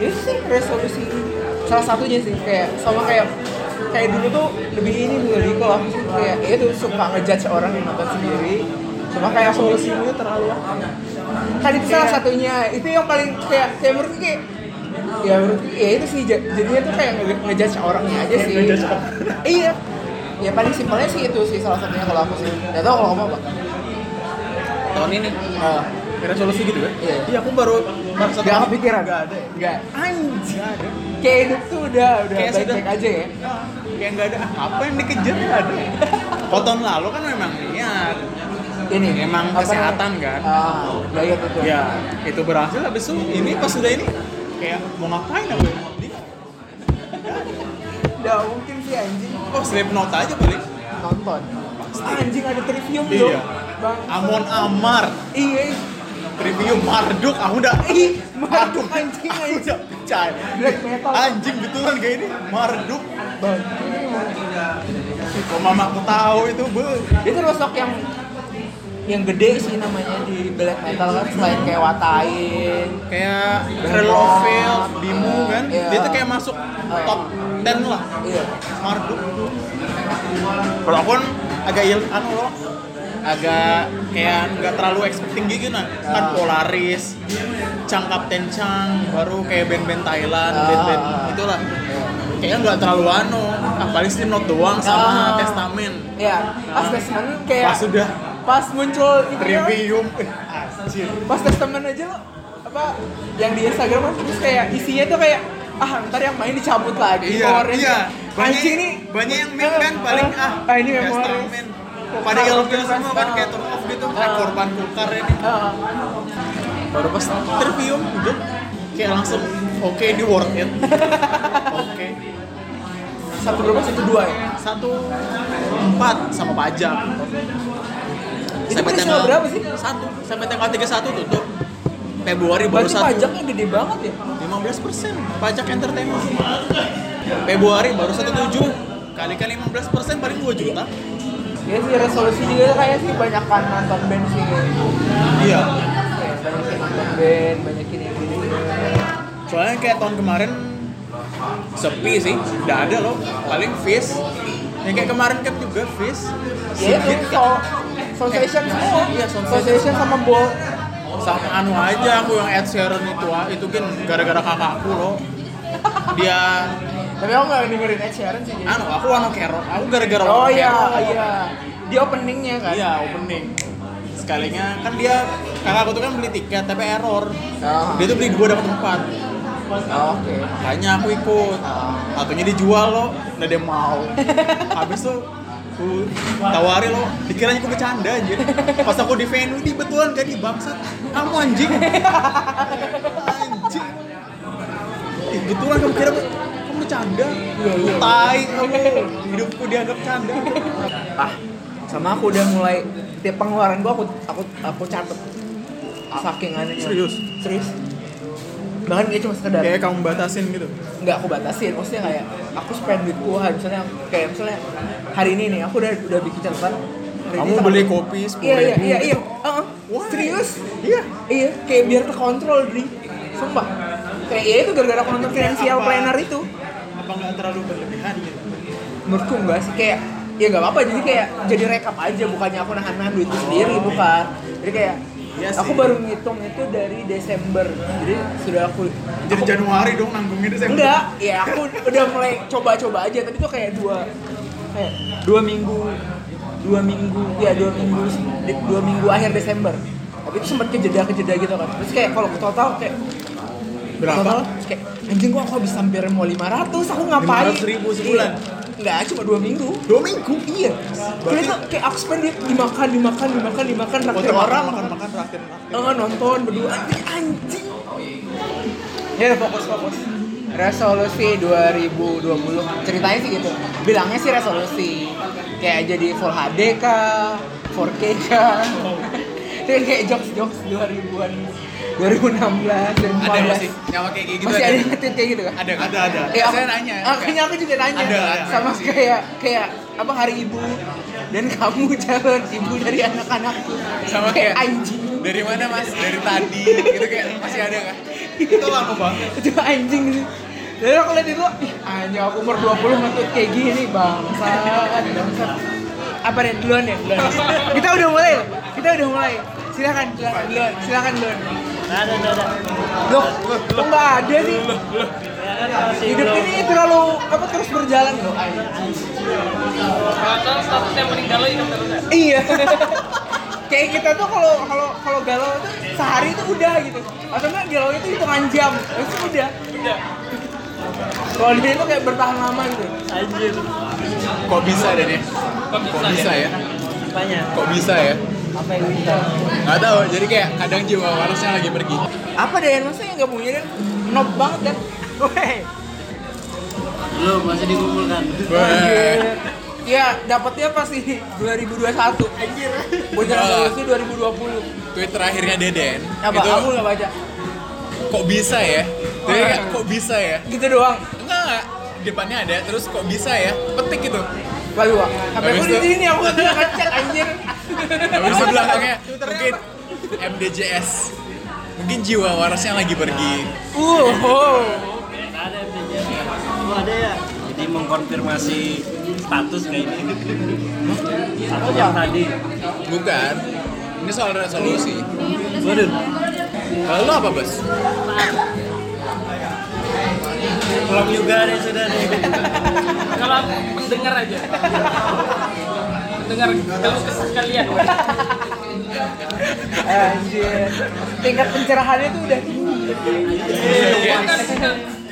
itu sih resolusi salah satunya sih. Kayak sama kayak kayak dulu tuh lebih ini dulu di kalau aku sih kayak ya itu suka ngejudge orang yang nonton sendiri. Sama kayak solusimu itu terlalu kan itu salah satunya. Itu yang paling kayak kayak menurut kayak ya menurut ya itu sih. Ja- jadinya tuh kayak nge- ngejudge orangnya aja sih. Iya. Ya paling simpelnya sih itu sih salah satunya kalau aku sih. Nggak tahu kalau kamu apa. Tahun ini Ah, resolusi gitu kan? Iya. iya aku baru baru satu Gak kepikiran? Nggak ada ya. Anjing. Nggak ada Kayak hidup tuh udah udah Kayak baik-baik sudah- aja ya. Ah, kayak nggak ada apa yang dikejar nggak ada kalau tahun lalu kan memang niat Ini Emang apa kesehatan namanya? kan? Ah, diet itu. ya itu berhasil habis itu ini pas sudah ini kayak mau ngapain aku? Udah mungkin sih anjing oh note aja paling nonton. Anjing ada trivium Iya. dong. Bang. Amon Amar Iya. Review Marduk aku udah Ih, Marduk anjing, aku udah percaya. Anjing betulan kayak ini Marduk. Bang. mama aku tahu itu be Dia termasuk yang yang gede sih namanya di black metal kan selain kayak Watain. Kayak Relovel, Bimu kan? Iya. dia tuh kayak masuk top 10 lah. Iya. Marduk. Kalau aku kan agak il anu loh agak kayak nggak terlalu expecting gitu nah kan Ah. Polaris Chang Kapten Chang baru kayak band-band Thailand Ah. band-band itulah. Kayaknya nggak terlalu anu ah, paling Slipknot doang sama Ah. Testament. Iya, pas testament kayak pas sudah pas muncul itu ya, Trivium eh, pas testament aja lo apa yang di Instagram kan terus kayak isinya tuh kayak ah ntar yang main dicabut lagi Iya, iya. Banyak, anjing nih banyak yang meme kan paling ah, ah ini memori Pada ilfil semua kan kayak turn off gitu, kayak Ah. korban kulkar ini. Ah, Baru pas Trivium udah kayak langsung oke ini worth it. Oke. satu berapa satu dua ya Satu empat sama pajak. Itu peristiwa berapa sih? Satu sampai tanggal 31 tutup. Februari baru berarti satu. pajaknya gede banget ya 15 persen pajak entertainment. Februari baru satu tujuh kali kali 15 persen paling 2 juta. Ya sih resolusi juga kayak sih banyak kan nonton band sih Iya. Kayak banyakin nonton band banyakin yang gini Soalnya kayak tahun kemarin sepi sih, nggak ada loh. Paling Fish. Yang kayak kemarin kan juga Fish. ya itu so sensation semua Iya, Sensation. sama ball sama anu aja aku yang Ed Sheeran itu itu kan gara-gara kakakku loh. Dia tapi aku nggak dengerin Ed Sheeran sih anu aku anu Kerok, aku gara-gara oh iya iya di openingnya kan Iya, opening. Sekalinya kan dia kakakku tuh kan beli tiket tapi error. Ah. Dia tuh beli dua dapat empat. Oh, oke Makanya aku ikut. Satunya dijual loh, nggak ada yang mau. Habis tuh aku tawari lo, dikiranya aku bercanda aja. Pas aku di venue di betulan kan di bangsat. Kamu anjing. anjing. Betulan kamu kira kamu bercanda. iya. Tai kamu. Hidupku dianggap canda. ah sama aku udah mulai tiap pengeluaran gua aku aku aku catet saking anehnya Serius? serius bahkan gak cuma sekedar Kayak kamu batasin gitu. nggak aku batasin maksudnya kayak aku spend duitku hari misalnya kayak misalnya hari ini nih aku udah udah bikin catatan Kamu beli kopi sepuluh iya iya ribu iya iya. Heeh. Why? serius Iya. iya kayak biar terkontrol di sumpah kayak ya itu gara-gara aku nonton financial planner itu Apa nggak terlalu berlebihan gitu? menurutku enggak sih kayak ya nggak apa-apa jadi kayak jadi rekap aja bukannya aku nahan-nahan duitku sendiri bukan jadi kayak Iya aku baru ngitung itu dari Desember jadi sudah aku Jadi aku- Januari dong nanggungnya Desember. enggak ya aku udah mulai coba-coba aja tapi itu kayak dua kayak dua minggu dua minggu ya dua minggu dua minggu akhir Desember tapi itu sempat kejeda kejeda gitu kan terus kayak kalau total kayak Berapa? total kayak anjing gua aku habis hampir mau 500 aku ngapain? 500 ribu sebulan? Iya. enggak cuma dua minggu. Dua minggu? iya. Berarti... itu kayak aku spend di dimakan dimakan dimakan dimakan Foto traktir orang makan-makan traktir Eh, nonton berdua. Anjing. Anjing ya fokus fokus. Resolusi 2020 ceritanya sih gitu. Bilangnya sih resolusi. Kayak jadi full HD kah? 4K kah itu kayak jokes jokes 2000-an 2016 2014 Ada masih nyawa kayak gitu masih ada. ada ngetit kayak gitu kan Ada, ada, ada. Ya, Saya nanya. Akhirnya aku juga nanya. Ada, ada. Sama kayak kayak apa hari ibu dan kamu calon ibu dari anak-anakku. Sama kayak- anjing. Dari mana mas? Dari tadi gitu kayak masih ada kan? Itu lama banget. itu anjing sih jadi aku lihat itu ih anjing aku umur 20 ngetut kayak gini bangsat bangsat apa nih duluan ya duluan kita udah mulai kita udah mulai silakan silakan duluan silakan duluan ada, nggak ada. loh kok nggak ada sih Ya hidup ini terlalu apa terus berjalan loh Kalau statusnya meninggal lo ingat terus ya? iya kayak kita tuh kalau kalau kalau galau tuh sehari itu udah gitu atau enggak galau itu hitungan jam itu udah Udah. kalau dia itu kayak bertahan lama gitu Anjir. Kok bisa deh nih? Kok bisa, Kok bisa ya? Apanya? Kok bisa ya? Apa yang bisa? Nggak tahu. Jadi kayak kadang jiwa warasnya lagi pergi. apa deh yang maksudnya nggak punya kan nob banget kan Weh. Belum, masih dikumpulkan. Weh. ya dapatnya pasti 2021 anjir bocor resolusi 2020 Tweet terakhirnya Deden. apa itu kamu nggak baca kok bisa ya? Jadi kayak kok bisa ya? gitu doang Enggak, enggak. Depannya ada, terus kok bisa ya? Petik gitu. Wak. HP aku di itu- sini aku nggak ngecek anjir Habis itu belakangnya mungkin MDJS. Mungkin jiwa warasnya lagi pergi. uh oh. Ada MDJ. Oh ada ya? Jadi mengkonfirmasi status kayak ini. Status yang tadi. Bukan. Ini soal resolusi. Waduh. Kalau lo apa, Bos? Pulang juga deh sudah deh. Kalau mendengar aja. Mendengar kalau sekalian. anjir tingkat pencerahannya tuh udah tinggi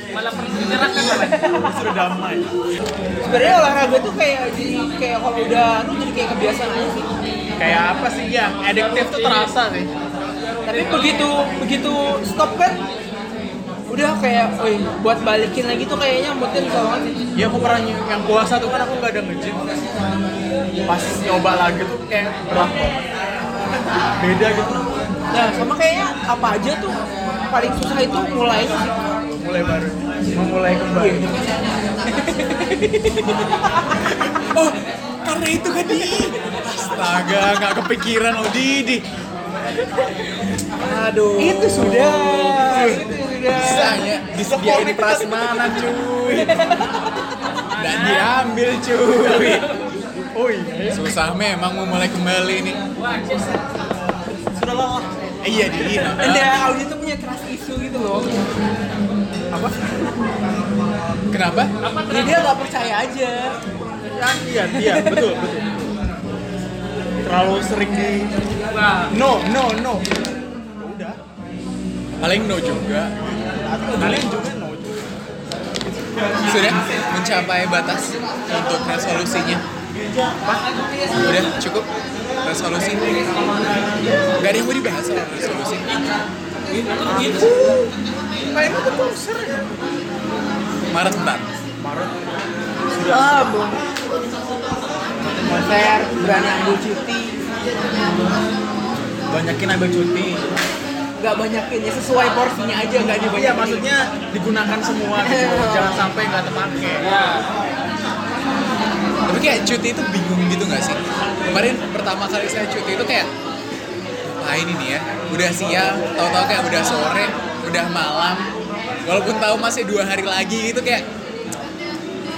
malah pernah menyerahkan malah. Sudah damai. sebenarnya olahraga tuh kayak jadi kayak kalau udah lu jadi kayak kebiasaan aja sih Kayak apa sih ya? Adiktif tuh terasa sih. tapi begitu begitu stop kan udah kayak woi buat balikin lagi tuh kayaknya moodnya banget sih Ya aku pernah yang puasa tuh kan aku nggak ada nge-gym. Pas nyoba lagi tuh kayak berat. Beda gitu. nah sama kayaknya apa aja tuh paling susah itu sih Mulai baru. Memulai kembali. oh, karena itu kan di. Astaga, nggak kepikiran oh Didi. Aduh. itu sudah itu sudah Bisanya disediain di prasmanan cuy. Dan diambil cuy. Oh iya. Susah memang memulai kembali nih. Sudah lama. Iya di. ada audio tuh punya trust issue gitu loh Apa? Kenapa? jadi dia nggak percaya aja Iya, iya, betul, betul. Terlalu sering di Nah, no, no, no. Paling no juga. Kalian juga no juga. Sudah mencapai batas untuk resolusinya. Apa? Udah cukup resolusi. Gak ada yang mau dibahas soal resolusi. Kayaknya tuh poster ya. Maret ntar. ah belum konser berani ambil cuti Banyakin ambil cuti. Nggak banyakin ya sesuai porsinya aja nggak dibanyakin Iya maksudnya digunakan semua gitu. Jangan sampai nggak terpakai. ya. Tapi kayak cuti itu bingung gitu nggak sih? Kemarin pertama kali saya cuti itu kayak ah ini nih ya, udah siang, tahu-tahu kayak udah sore, udah malam. Walaupun tahu masih dua hari lagi gitu kayak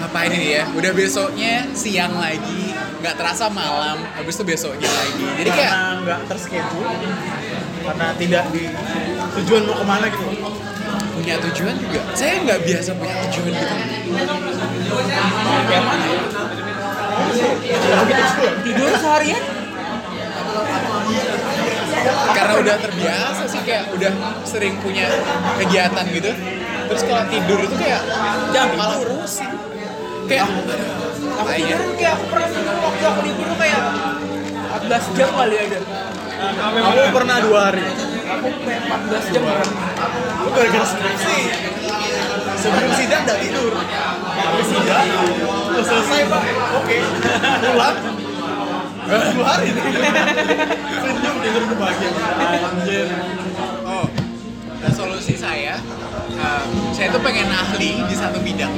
ngapain ini ya? Udah besoknya siang lagi, nggak terasa malam, habis itu besoknya lagi. Jadi kayak nggak terschedule karena tidak di tujuan mau ke mana gitu punya tujuan juga. Saya nggak biasa punya tujuan gitu. Kayak mana ya? tidur seharian karena udah terbiasa sih kayak udah sering punya kegiatan gitu terus kalau tidur itu kayak jangan malah urusin kayak aku apa ya tidur kayak aku pernah tidur waktu aku libur kayak 14 jam kali ada aku pernah dua hari aku kayak 14 jam kan aku gara-gara skripsi sebelum sidang udah tidur habis sidang udah selesai pak oke pulang dua hari senyum tidur tuh bahagia anjir oh resolusi saya uh, saya tuh pengen ahli di satu bidang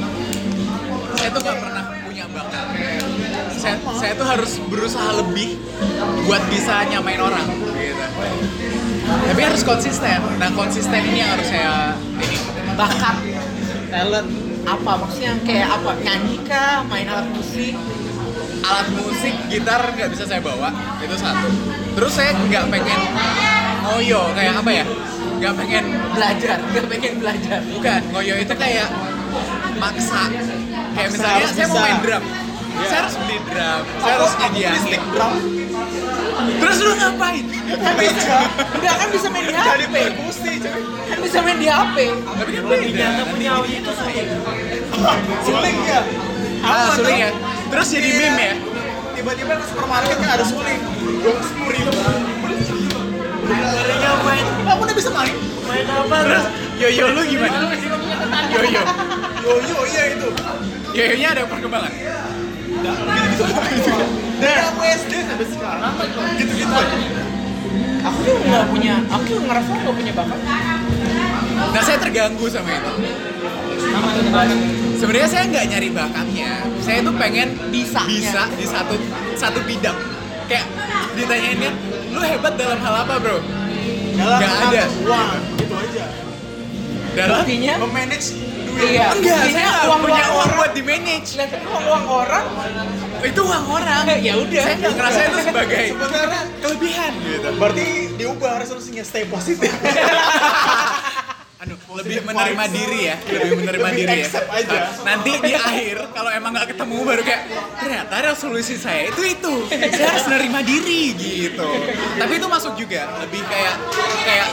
saya tuh nggak pernah punya bakat saya, saya tuh harus berusaha lebih buat bisa nyamain orang gitu. Tapi harus konsisten. Nah konsisten ini yang harus saya ini bakat talent apa? Maksudnya kayak apa? Nyanyi kah? Main alat musik? Alat musik gitar nggak bisa saya bawa itu satu. Terus saya nggak pengen ngoyo kayak apa ya? Nggak pengen belajar gak pengen belajar. Bukan ngoyo itu kayak maksa. Kayak misalnya saya mau main drum saya harus beli drum. Saya harus nyediain drum. Terus lu ngapain? Kan bisa. Enggak kan bisa main di jadi HP perkusi coy kan bisa main di HP tapi kan beda. Ternyata punya audio itu sulit. suling ya? Ah suling ya. Terus jadi Iya. meme ya? Tiba-tiba ke supermarket kan ada suling. Dong sepuluh ribu. Ngapain? aku udah bisa main. Main apa? terus yoyo lu gimana? Yoyo. Yo yo iya itu. Yoyonya ada perkembangan dari aku SD sampai sekarang. Gitu-gitu aja. Aku tuh nggak punya aku tuh ngerasa nggak punya bakat. Nah saya terganggu sama itu. Sebenarnya saya nggak nyari bakatnya. Saya tuh pengen Bisanya. bisa di satu satu bidang. Kayak ditanyain kan lu hebat dalam hal apa bro? Dalam Nggak ada. uang gitu aja dalam buktinya? memanage iya enggak buktinya saya uang punya uang buat di manage Lah, tapi uang uang orang? Itu uang orang. Ya udah. Saya nggak ngerasa itu sebagai sebenarnya kelebihan gitu. Berarti diubah resolusinya stay positif. Aduh, lebih menerima diri ya, lebih menerima Lebih diri ya. accept aja. Nanti di akhir kalau emang nggak ketemu baru kayak ternyata resolusi saya itu itu. Saya harus menerima diri gitu. Tapi itu masuk juga lebih kayak kayak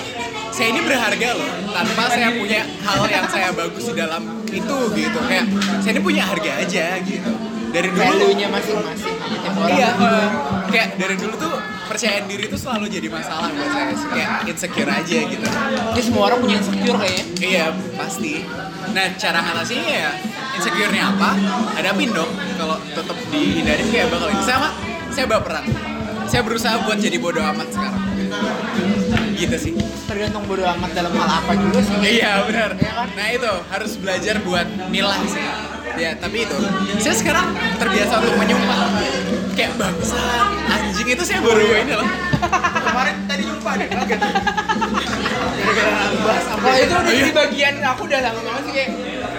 saya ini berharga loh tanpa saya punya hal yang saya bagus di dalam itu gitu. Kayak saya ini punya harga aja gitu. Dari dulu value-nya masing-masing Iya, eh, kayak dari dulu tuh percayaan diri tuh selalu jadi masalah buat saya. Kayak insecure aja gitu. Ini semua orang punya insecure kayaknya Iya, pasti. Nah, cara ngatasinnya ya insecure-nya apa? Hadapin dong. Kalau tetap dihindarin kayak bakal ini. Sama, saya baperan. Saya berusaha buat jadi bodoh amat sekarang. Gitu sih. tergantung bodo amat dalam hal apa juga sih Iya, benar. Iya kan? Nah, itu harus belajar buat milah sih. Ya, tapi itu. Saya sekarang terbiasa untuk menyumpah. Kayak bangsa, anjing itu saya baru ini loh. kemarin tadi jumpa deh kaget kalau itu udah Iya. di bagian aku udah lama banget sih kayak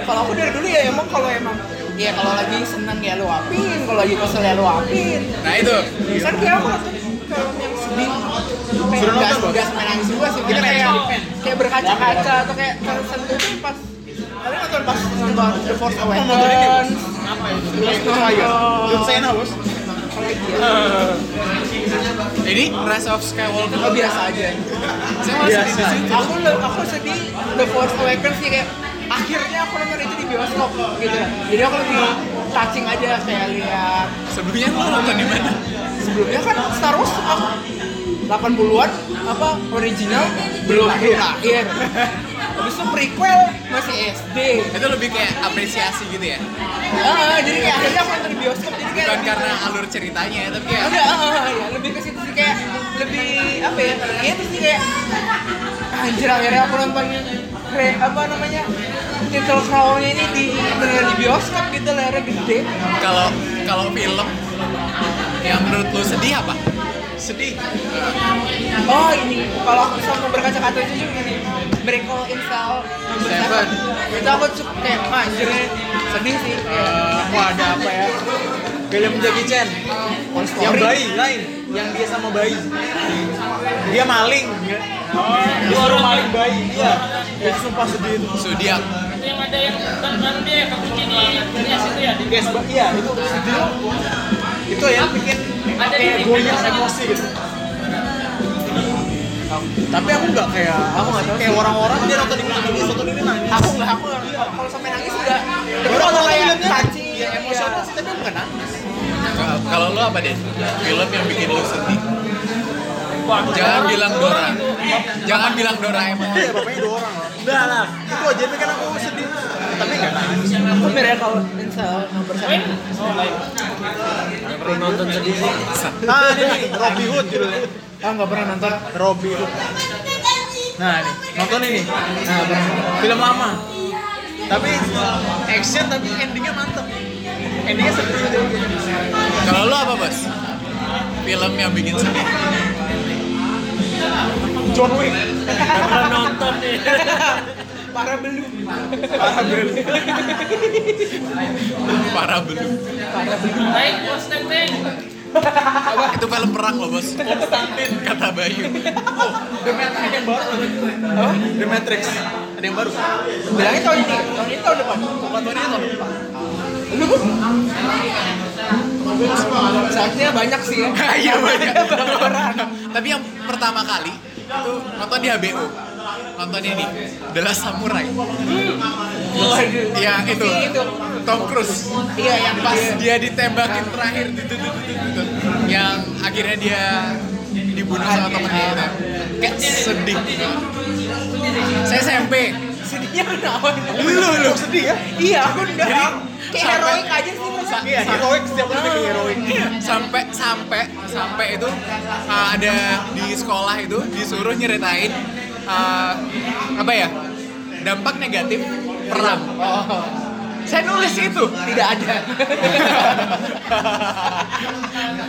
kalau aku dari dulu ya emang kalau emang ya kalau lagi seneng ya lu apin kalau lagi kesel ya lu apin Nah, itu. Misal kayak apa film yang sedih nggak nonton, nggak sampai nangis juga sih kita kayak kayak berkaca-kaca atau kayak tersentuh tuh pas kalian nonton pas nonton The Force Awakens apa itu John Cena bos Ini Rise of Skywalker. Oh biasa aja. Saya malah sedih di situ. Aku aku sedih The Force Awakens sih kayak akhirnya aku nonton itu di bioskop gitu. Jadi aku lebih touching aja kayak lihat Sebelumnya lo nonton di mana? sebelumnya kan Star Wars aku 80-an apa original belum lahir. lahir. Habis itu prequel masih SD. Itu lebih kayak apresiasi gitu ya. Ah, jadi kayak akhirnya aku nonton bioskop jadi kayak Bukan karena alur ceritanya ya, tapi kayak ada ah, ya lebih ke situ sih kayak lebih apa ya ya itu sih kayak anjir akhirnya aku nonton kre, apa namanya title crawl-nya ini di bener di bioskop gitu layarnya gede kalau kalau film yang menurut lu sedih apa? Sedih. Oh ini. Kalau aku sama berkaca-kaca itu juga ini Miracle in Cell number Seven. itu aku cukup kayak "Ah, anjir sedih sih. Kayak wah ada apa ya? Film Jackie Chan. Yang bayi lain. Yang dia sama bayi. Dia maling. Ya. dia suruh maling bayi. Iya. Itu sumpah sedih. Itu Zodiac. Yang ada yang kan kan dia kekunci di Nias itu ya di guys iya itu sedih. Itu ya bikin Ada di kayak TV. goyang emosi gitu tapi aku nggak kayak Aku nggak tahu kayak orang-orang dia nonton ini nangis nonton ini nangis aku nggak aku nggak- kalau sampai nangis enggak tapi Orang kalau nonton kayak filmnya touching ya emosional sih tapi aku nggak nangis Kalau- lu apa deh? Film yang bikin lu sedih. Jangan bilang Dora. Jangan bilang Doraemon. iya bapaknya dua orang loh Enggak lah. itu aja kan aku sedih tapi nggak nangis aku Miracle in Cell number seven Oh, lain. Nggak pernah nonton sedih sih. ah ini nih Robin Hood judulnya ah nggak pernah nonton Robin Hood nah nih nonton ini nah pernah film lama tapi action tapi endingnya mantep endingnya sedih gitu. Kalau lo apa bos? Film yang bikin sedih? John Wick pernah nonton nih. Parah belum. parah bel Parah belum. Naik bos teng teng. Itu film perang loh bos. Konstantin Kata Bayu. The Matrix yang baru Apa? The Matrix ada yang baru Bilangnya tahun ini, tahun ini tahun depan. bukan tahun ini tahun depan Lu Saatnya banyak sih ya. Iya banyak. Tapi yang pertama kali itu nonton di HBO. Nonton ini The Last Samurai. Yang itu itu. Tom Cruise. Iya yang Pas dia ditembakin terakhir gitu, gitu, gitu, gitu. Yang akhirnya dia dibunuh sama temennya itu. Kayak sedih. Saya SMP. Sedihnya kenapa? Lu lu sedih ya? Iya, aku enggak. Jadi, Kayak heroik aja sih iya heroik setiap kayak heroik sampai sampai sampai itu uh, ada di sekolah itu disuruh nyeritain uh, apa ya dampak negatif perang. Oh, Saya nulis itu. tidak ada.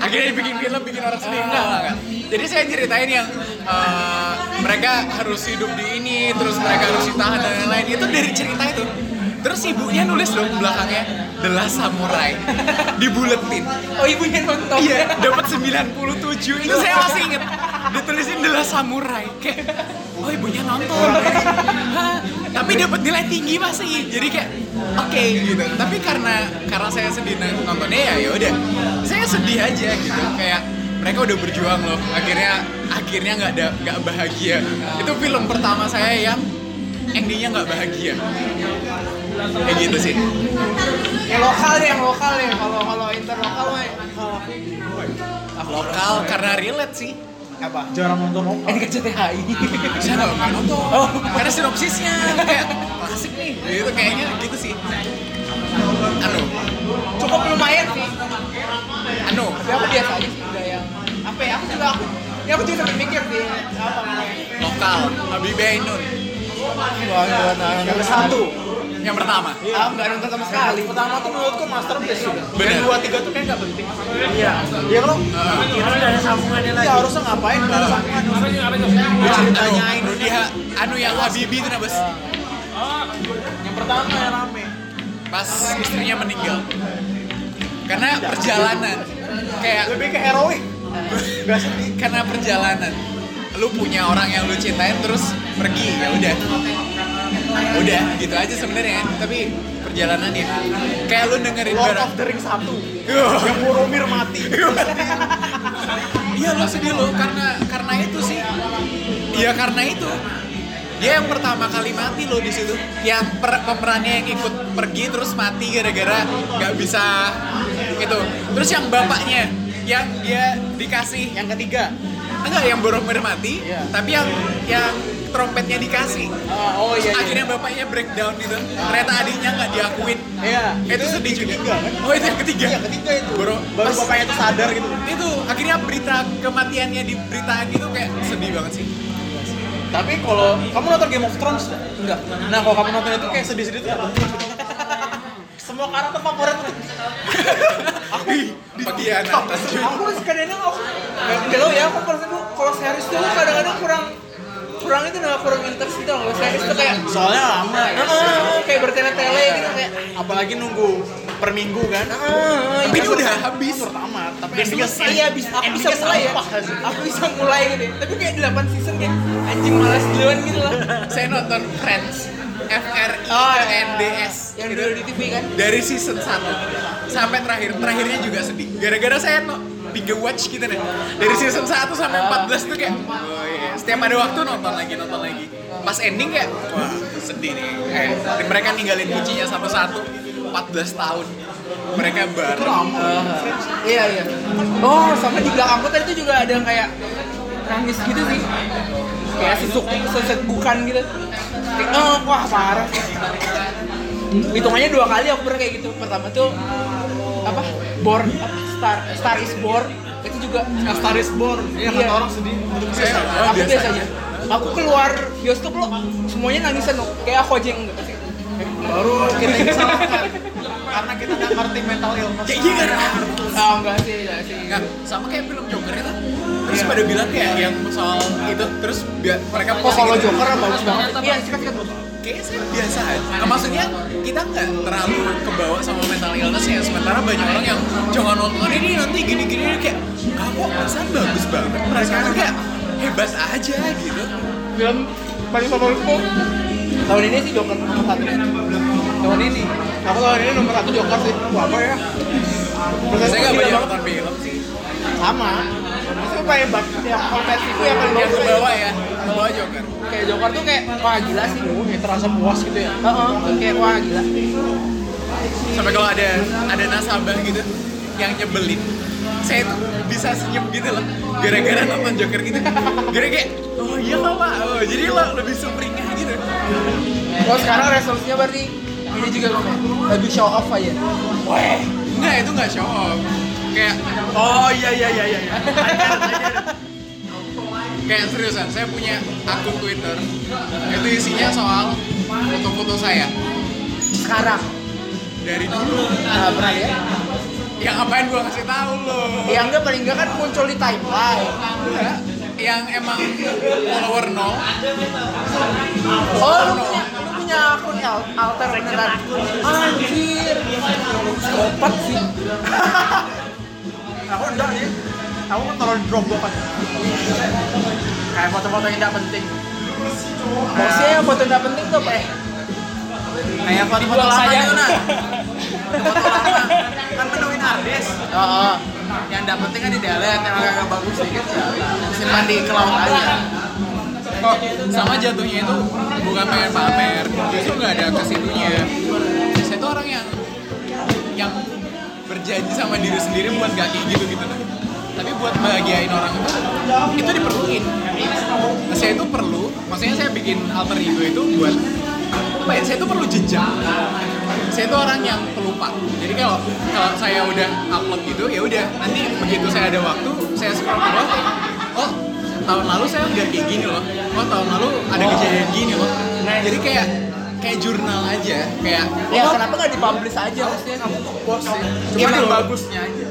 Akhirnya dibikin film bikin orang sedih enggak, enggak. Jadi saya ceritain yang uh, mereka harus hidup di ini, terus mereka harus ditahan dan lain-lain. Itu dari cerita itu. Terus ibunya nulis dong belakangnya The Last Samurai dibuletin. Oh ibunya nonton. Iya, dapat 97. Itu saya masih inget. Ditulisin The Last Samurai. Kayak oh ibunya nonton. Hah, Tapi dapat nilai tinggi masih. Jadi kayak oke gitu. Tapi karena karena saya sedih nontonnya ya ya udah. Saya sedih aja gitu. Kayak mereka udah berjuang loh. Akhirnya akhirnya nggak ada nggak bahagia. Itu film pertama saya yang endingnya nggak bahagia. Kayak gitu sih. Yang lokal deh, yang lokal deh. Kalau kalau interlokal mah Lokal karena relate sih. apa? jarang nonton lokal NKCTHI. Saya nggak pernah nonton. Oh, karena sinopsisnya kayak klasik nih. Gitu kayaknya gitu sih. Anu, Cukup lumayan sih. anu, Tapi aku biasa aja sih udah yang apa ya? Aku juga aku ya aku juga sampai mikir sih apa namanya. lokal, Habibie Ainun. Wah, satu Yang pertama. Ah, nggak nonton sama sekali. pertama tuh menurutku masterpiece Bener. yang dua tiga tuh kayak nggak penting. Iya. Iya kalau Kira nggak ada sambungannya lagi. ya harusnya ngapain? Nggak ada sambungan. Apa sih apa sih? Anu, Rudy anu yang Habibie itu nabas. yang pertama yang rame. Pas istrinya meninggal. Karena perjalanan. Kayak lebih ke heroik. Nggak sedih. Karena perjalanan. Lu punya orang yang lu cintain terus pergi ya udah udah gitu aja sebenarnya. Tapi perjalanan ya. Kayak lu dengerin Lord of the Rings satu. Yang Boromir mati. Iya lu sedih lo. Karena karena itu sih. Iya karena itu. Dia yang pertama kali mati lo di situ. Yang per- pemerannya yang ikut pergi terus mati gara-gara nggak bisa itu. Terus yang bapaknya yang dia dikasih. Yang ketiga. Enggak yang Boromir mati. Iya. tapi yang yang trompetnya dikasih. Ah, oh iya, iya. akhirnya bapaknya breakdown gitu. Ternyata adiknya nggak diakuin. Iya. Itu sedih yang juga. Ketiga kan? Oh itu yang ketiga? Yang ketiga itu. Baru, baru pas- bapaknya tuh sadar gitu. Itu akhirnya berita kematiannya diberitaan gitu kayak sedih banget sih. Tapi kalau kamu nonton Game of Thrones enggak. Nah kalau kamu nonton itu kayak sedih-sedih tuh semua karakter favorit tuh. Bagian atas Aku kadang-kadang aku nggak tahu ya aku perasaan tuh kalau series tuh kadang-kadang kurang kurang itu nah kurang interest gitu loh series tuh kayak soalnya lama ya. Ah, kayak bertele-tele gitu kayak apalagi nunggu per minggu kan. Ah, tapi iya. ini udah habis. pertama tapi Udah endingnya selesai. ya bisa aku bisa mulai ya. aku bisa mulai gitu. Tapi kayak 8 season kayak anjing malas duluan gitu loh. Saya nonton Friends. F R I Oh, N D S. Yang Gitu. dulu di TV kan. dari season 1 sampai terakhir. Terakhirnya juga sedih. Gara-gara saya no, binge watch gitu nih. Dari season 1 sampai 14 tuh kayak oh iya. Setiap ada waktu nonton lagi nonton lagi. Pas ending kayak wah sedih nih. Eh, mereka ninggalin kuncinya satu-satu 14 tahun. Mereka bareng. Iya iya. Oh sama di belakangku tadi tuh juga ada yang kayak nangis gitu sih. Kayak sesuk sesegukan gitu. Kayak oh wah parah. Hitungannya dua kali aku pernah kayak gitu. Pertama tuh apa born apa star star is born itu juga A Star is Born iya kata Iya. orang sedih saya aku biasa aja aku keluar bioskop lo semuanya nangisan lo kayak aku aja yang enggak sih baru kita disalahkan karena kita nggak ngerti mental illness. Kayak gini kan? Oh enggak sih, enggak sih. Nggak, sama kayak film Joker itu. Terus pada bilang kayak yang soal itu terus biar mereka Oh kalau gitu. Joker bagus banget. Iya, sikat sikat. Kayaknya saya biasa aja. Maksudnya kita nggak terlalu kebawa sama mental illness ya. Sementara banyak orang yang jangan nonton ini nanti gini-gini kayak kamu perasaan bagus banget. Perasaan kayak hebat aja gitu. Film paling favoritku tahun ini sih Joker nomor satu. Tahun ini. Aku tahun ini nomor satu Joker sih. Wah, apa ya? Saya nggak banyak banget. nonton film sih. sama. Maksudnya paling bak yang konversiku yang paling Yang bagus. kebawa ya, kebawa Joker. kayak Joker tuh kayak wah gila sih. Kayak terasa puas gitu ya? Heeh, kayak wah gila. Sampai kalau ada ada nasabah gitu yang nyebelin, saya tuh bisa senyum gitu loh. Gara-gara nonton Joker gitu. Gara kayak oh iya lah pak. Oh, jadi lo lebih sumringah gitu. Oh sekarang resolusinya berarti ini juga lebih show off aja. Weh enggak itu nggak show off kayak Oh iya iya iya iya. iya. kayak seriusan saya punya akun Twitter. Itu isinya soal foto-foto saya. Sekarang? Dari dulu. Pernah ya? Yang ngapain gua kasih tahu lo yang enggak paling enggak kan muncul di timeline. Enggak. yang emang follower nol. Oh lu punya akun al- alter beneran? Anjir. Sih Aku enggak sih. Aku kan taruh di Dropbox aja. Kayak foto-foto yang enggak penting. maksudnya yang foto nggak penting tuh apa Kayak foto-foto lama saja. itu nah. Foto lama. Kan menuin harddisk. oh, Yang enggak penting kan di delete, yang agak bagus dikit ya simpan di cloud aja. kok sama jatuhnya itu bukan pengen pamer justru nggak ada ke situnya saya tuh orang yang yang berjanji sama diri sendiri buat gak kayak gitu gitu tapi buat bahagiain orang itu itu diperluin. Saya itu perlu maksudnya saya bikin alter ego itu buat apa ya saya itu perlu jejak. Saya itu orang yang pelupa. Jadi kalau kalau saya udah upload gitu ya udah nanti begitu saya ada waktu saya scroll ke bawah oh tahun lalu saya udah kayak gini loh. Oh tahun lalu ada kejadian gini loh. Jadi kayak kayak jurnal aja kayak ya kenapa nggak dipublish aja maksudnya Post sih. Iya, Cuma yang bagusnya aja.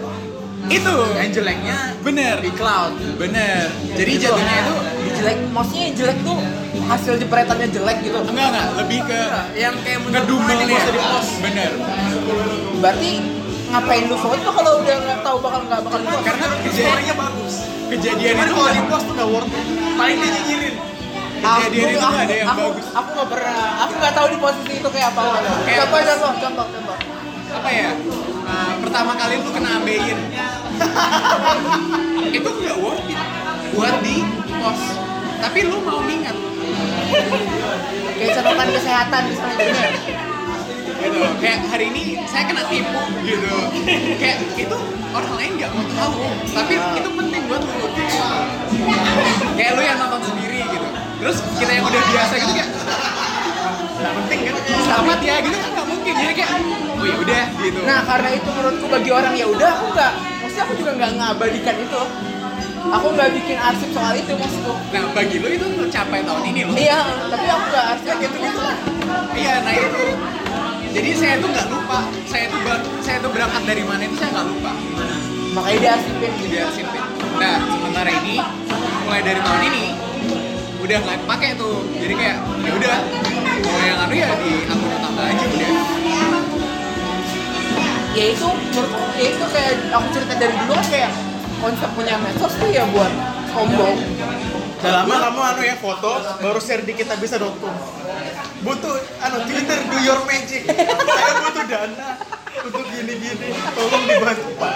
itu Yang jeleknya bener di cloud. bener jadi jatuhnya itu jelek maksudnya jelek tuh hasil jepretannya jelek gitu enggak enggak lebih ke Yang kayak ini bisa di post. bener berarti ngapain lu foto kalau udah nggak tahu bakal nggak bakal karena kejadian Story-nya bagus. kejadian Cuman itu kalau di post tuh nggak worth it. Paling dia nyinyirin. Itu nggak ada yang aku, bagus. aku nggak pernah aku nggak tahu di posisi itu kayak apa. Kayak- contoh contoh contoh contoh. Apa ya? Nah, pertama kali lu kena ambein itu nggak worth it buat di post tapi lu mau ingat kayak catatan kesehatan misalnya gitu. Kayak hari ini saya kena tipu gitu. Kayak itu orang lain nggak mau tahu. Tapi itu penting buat lu. Kayak lu yang nonton sendiri terus kita yang udah biasa gitu kayak nggak penting kan? Selamat ya gitu kan nggak mungkin. Jadi kayak oh ya udah gitu. Nah karena itu menurutku bagi orang ya udah aku nggak maksudnya aku juga nggak ngabadikan itu. Aku nggak bikin arsip soal itu maksudku. Nah bagi lu itu tercapai tahun ini loh. Iya tapi aku nggak arsip gitu gitu. Iya nah itu. Jadi saya tuh nggak lupa saya tuh ber- saya tuh berangkat dari mana itu saya nggak lupa. Makanya dia arsipin biar simpen nah sementara ini mulai dari tahun ini udah nggak pakai tuh jadi kayak ya udah kalau yang anu ya di akun utama aja udah ya itu menurutku ya itu kayak aku cerita dari dulu kan kayak konsep punya medsos tuh ya buat sombong Udah lama kamu anu ya foto baru share di kita bisa.com. Butuh anu Twitter do your magic. Saya butuh dana untuk gini-gini. Tolong dibantu Pak.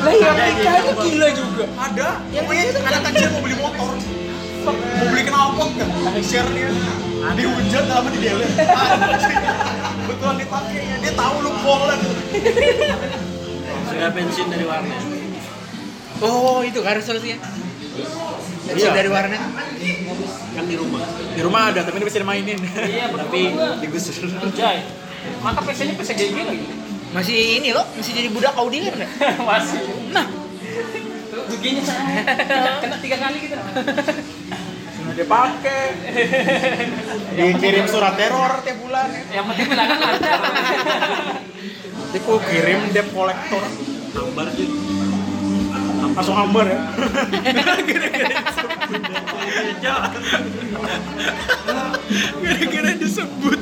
lah yang nikah itu gila juga Ada. Yang Pokoknya itu anak kecil mau beli motor. Mau beli knalpot kan? Share dia. Dihujat lama di delete. Betulan dipakai ya. Dia tahu lu bolan. Sudah pensiun dari warnet. oh itu kan resolusinya Iya. dari warnet Kan di rumah. Di rumah ada tapi ini bisa dimainin. Iya, tapi digusur. Jai. Maka PC-nya PC GG lagi. masih ini loh masih jadi budak kau dealer Masih. nah Ruginya saya. Kena, tiga kali gitu. Dia pakai. Dikirim surat teror tiap bulan. Yang penting bilangan lancar. Nanti aku kirim debt collector. Ambar sih. Langsung hambar ya. Gara-gara disebut.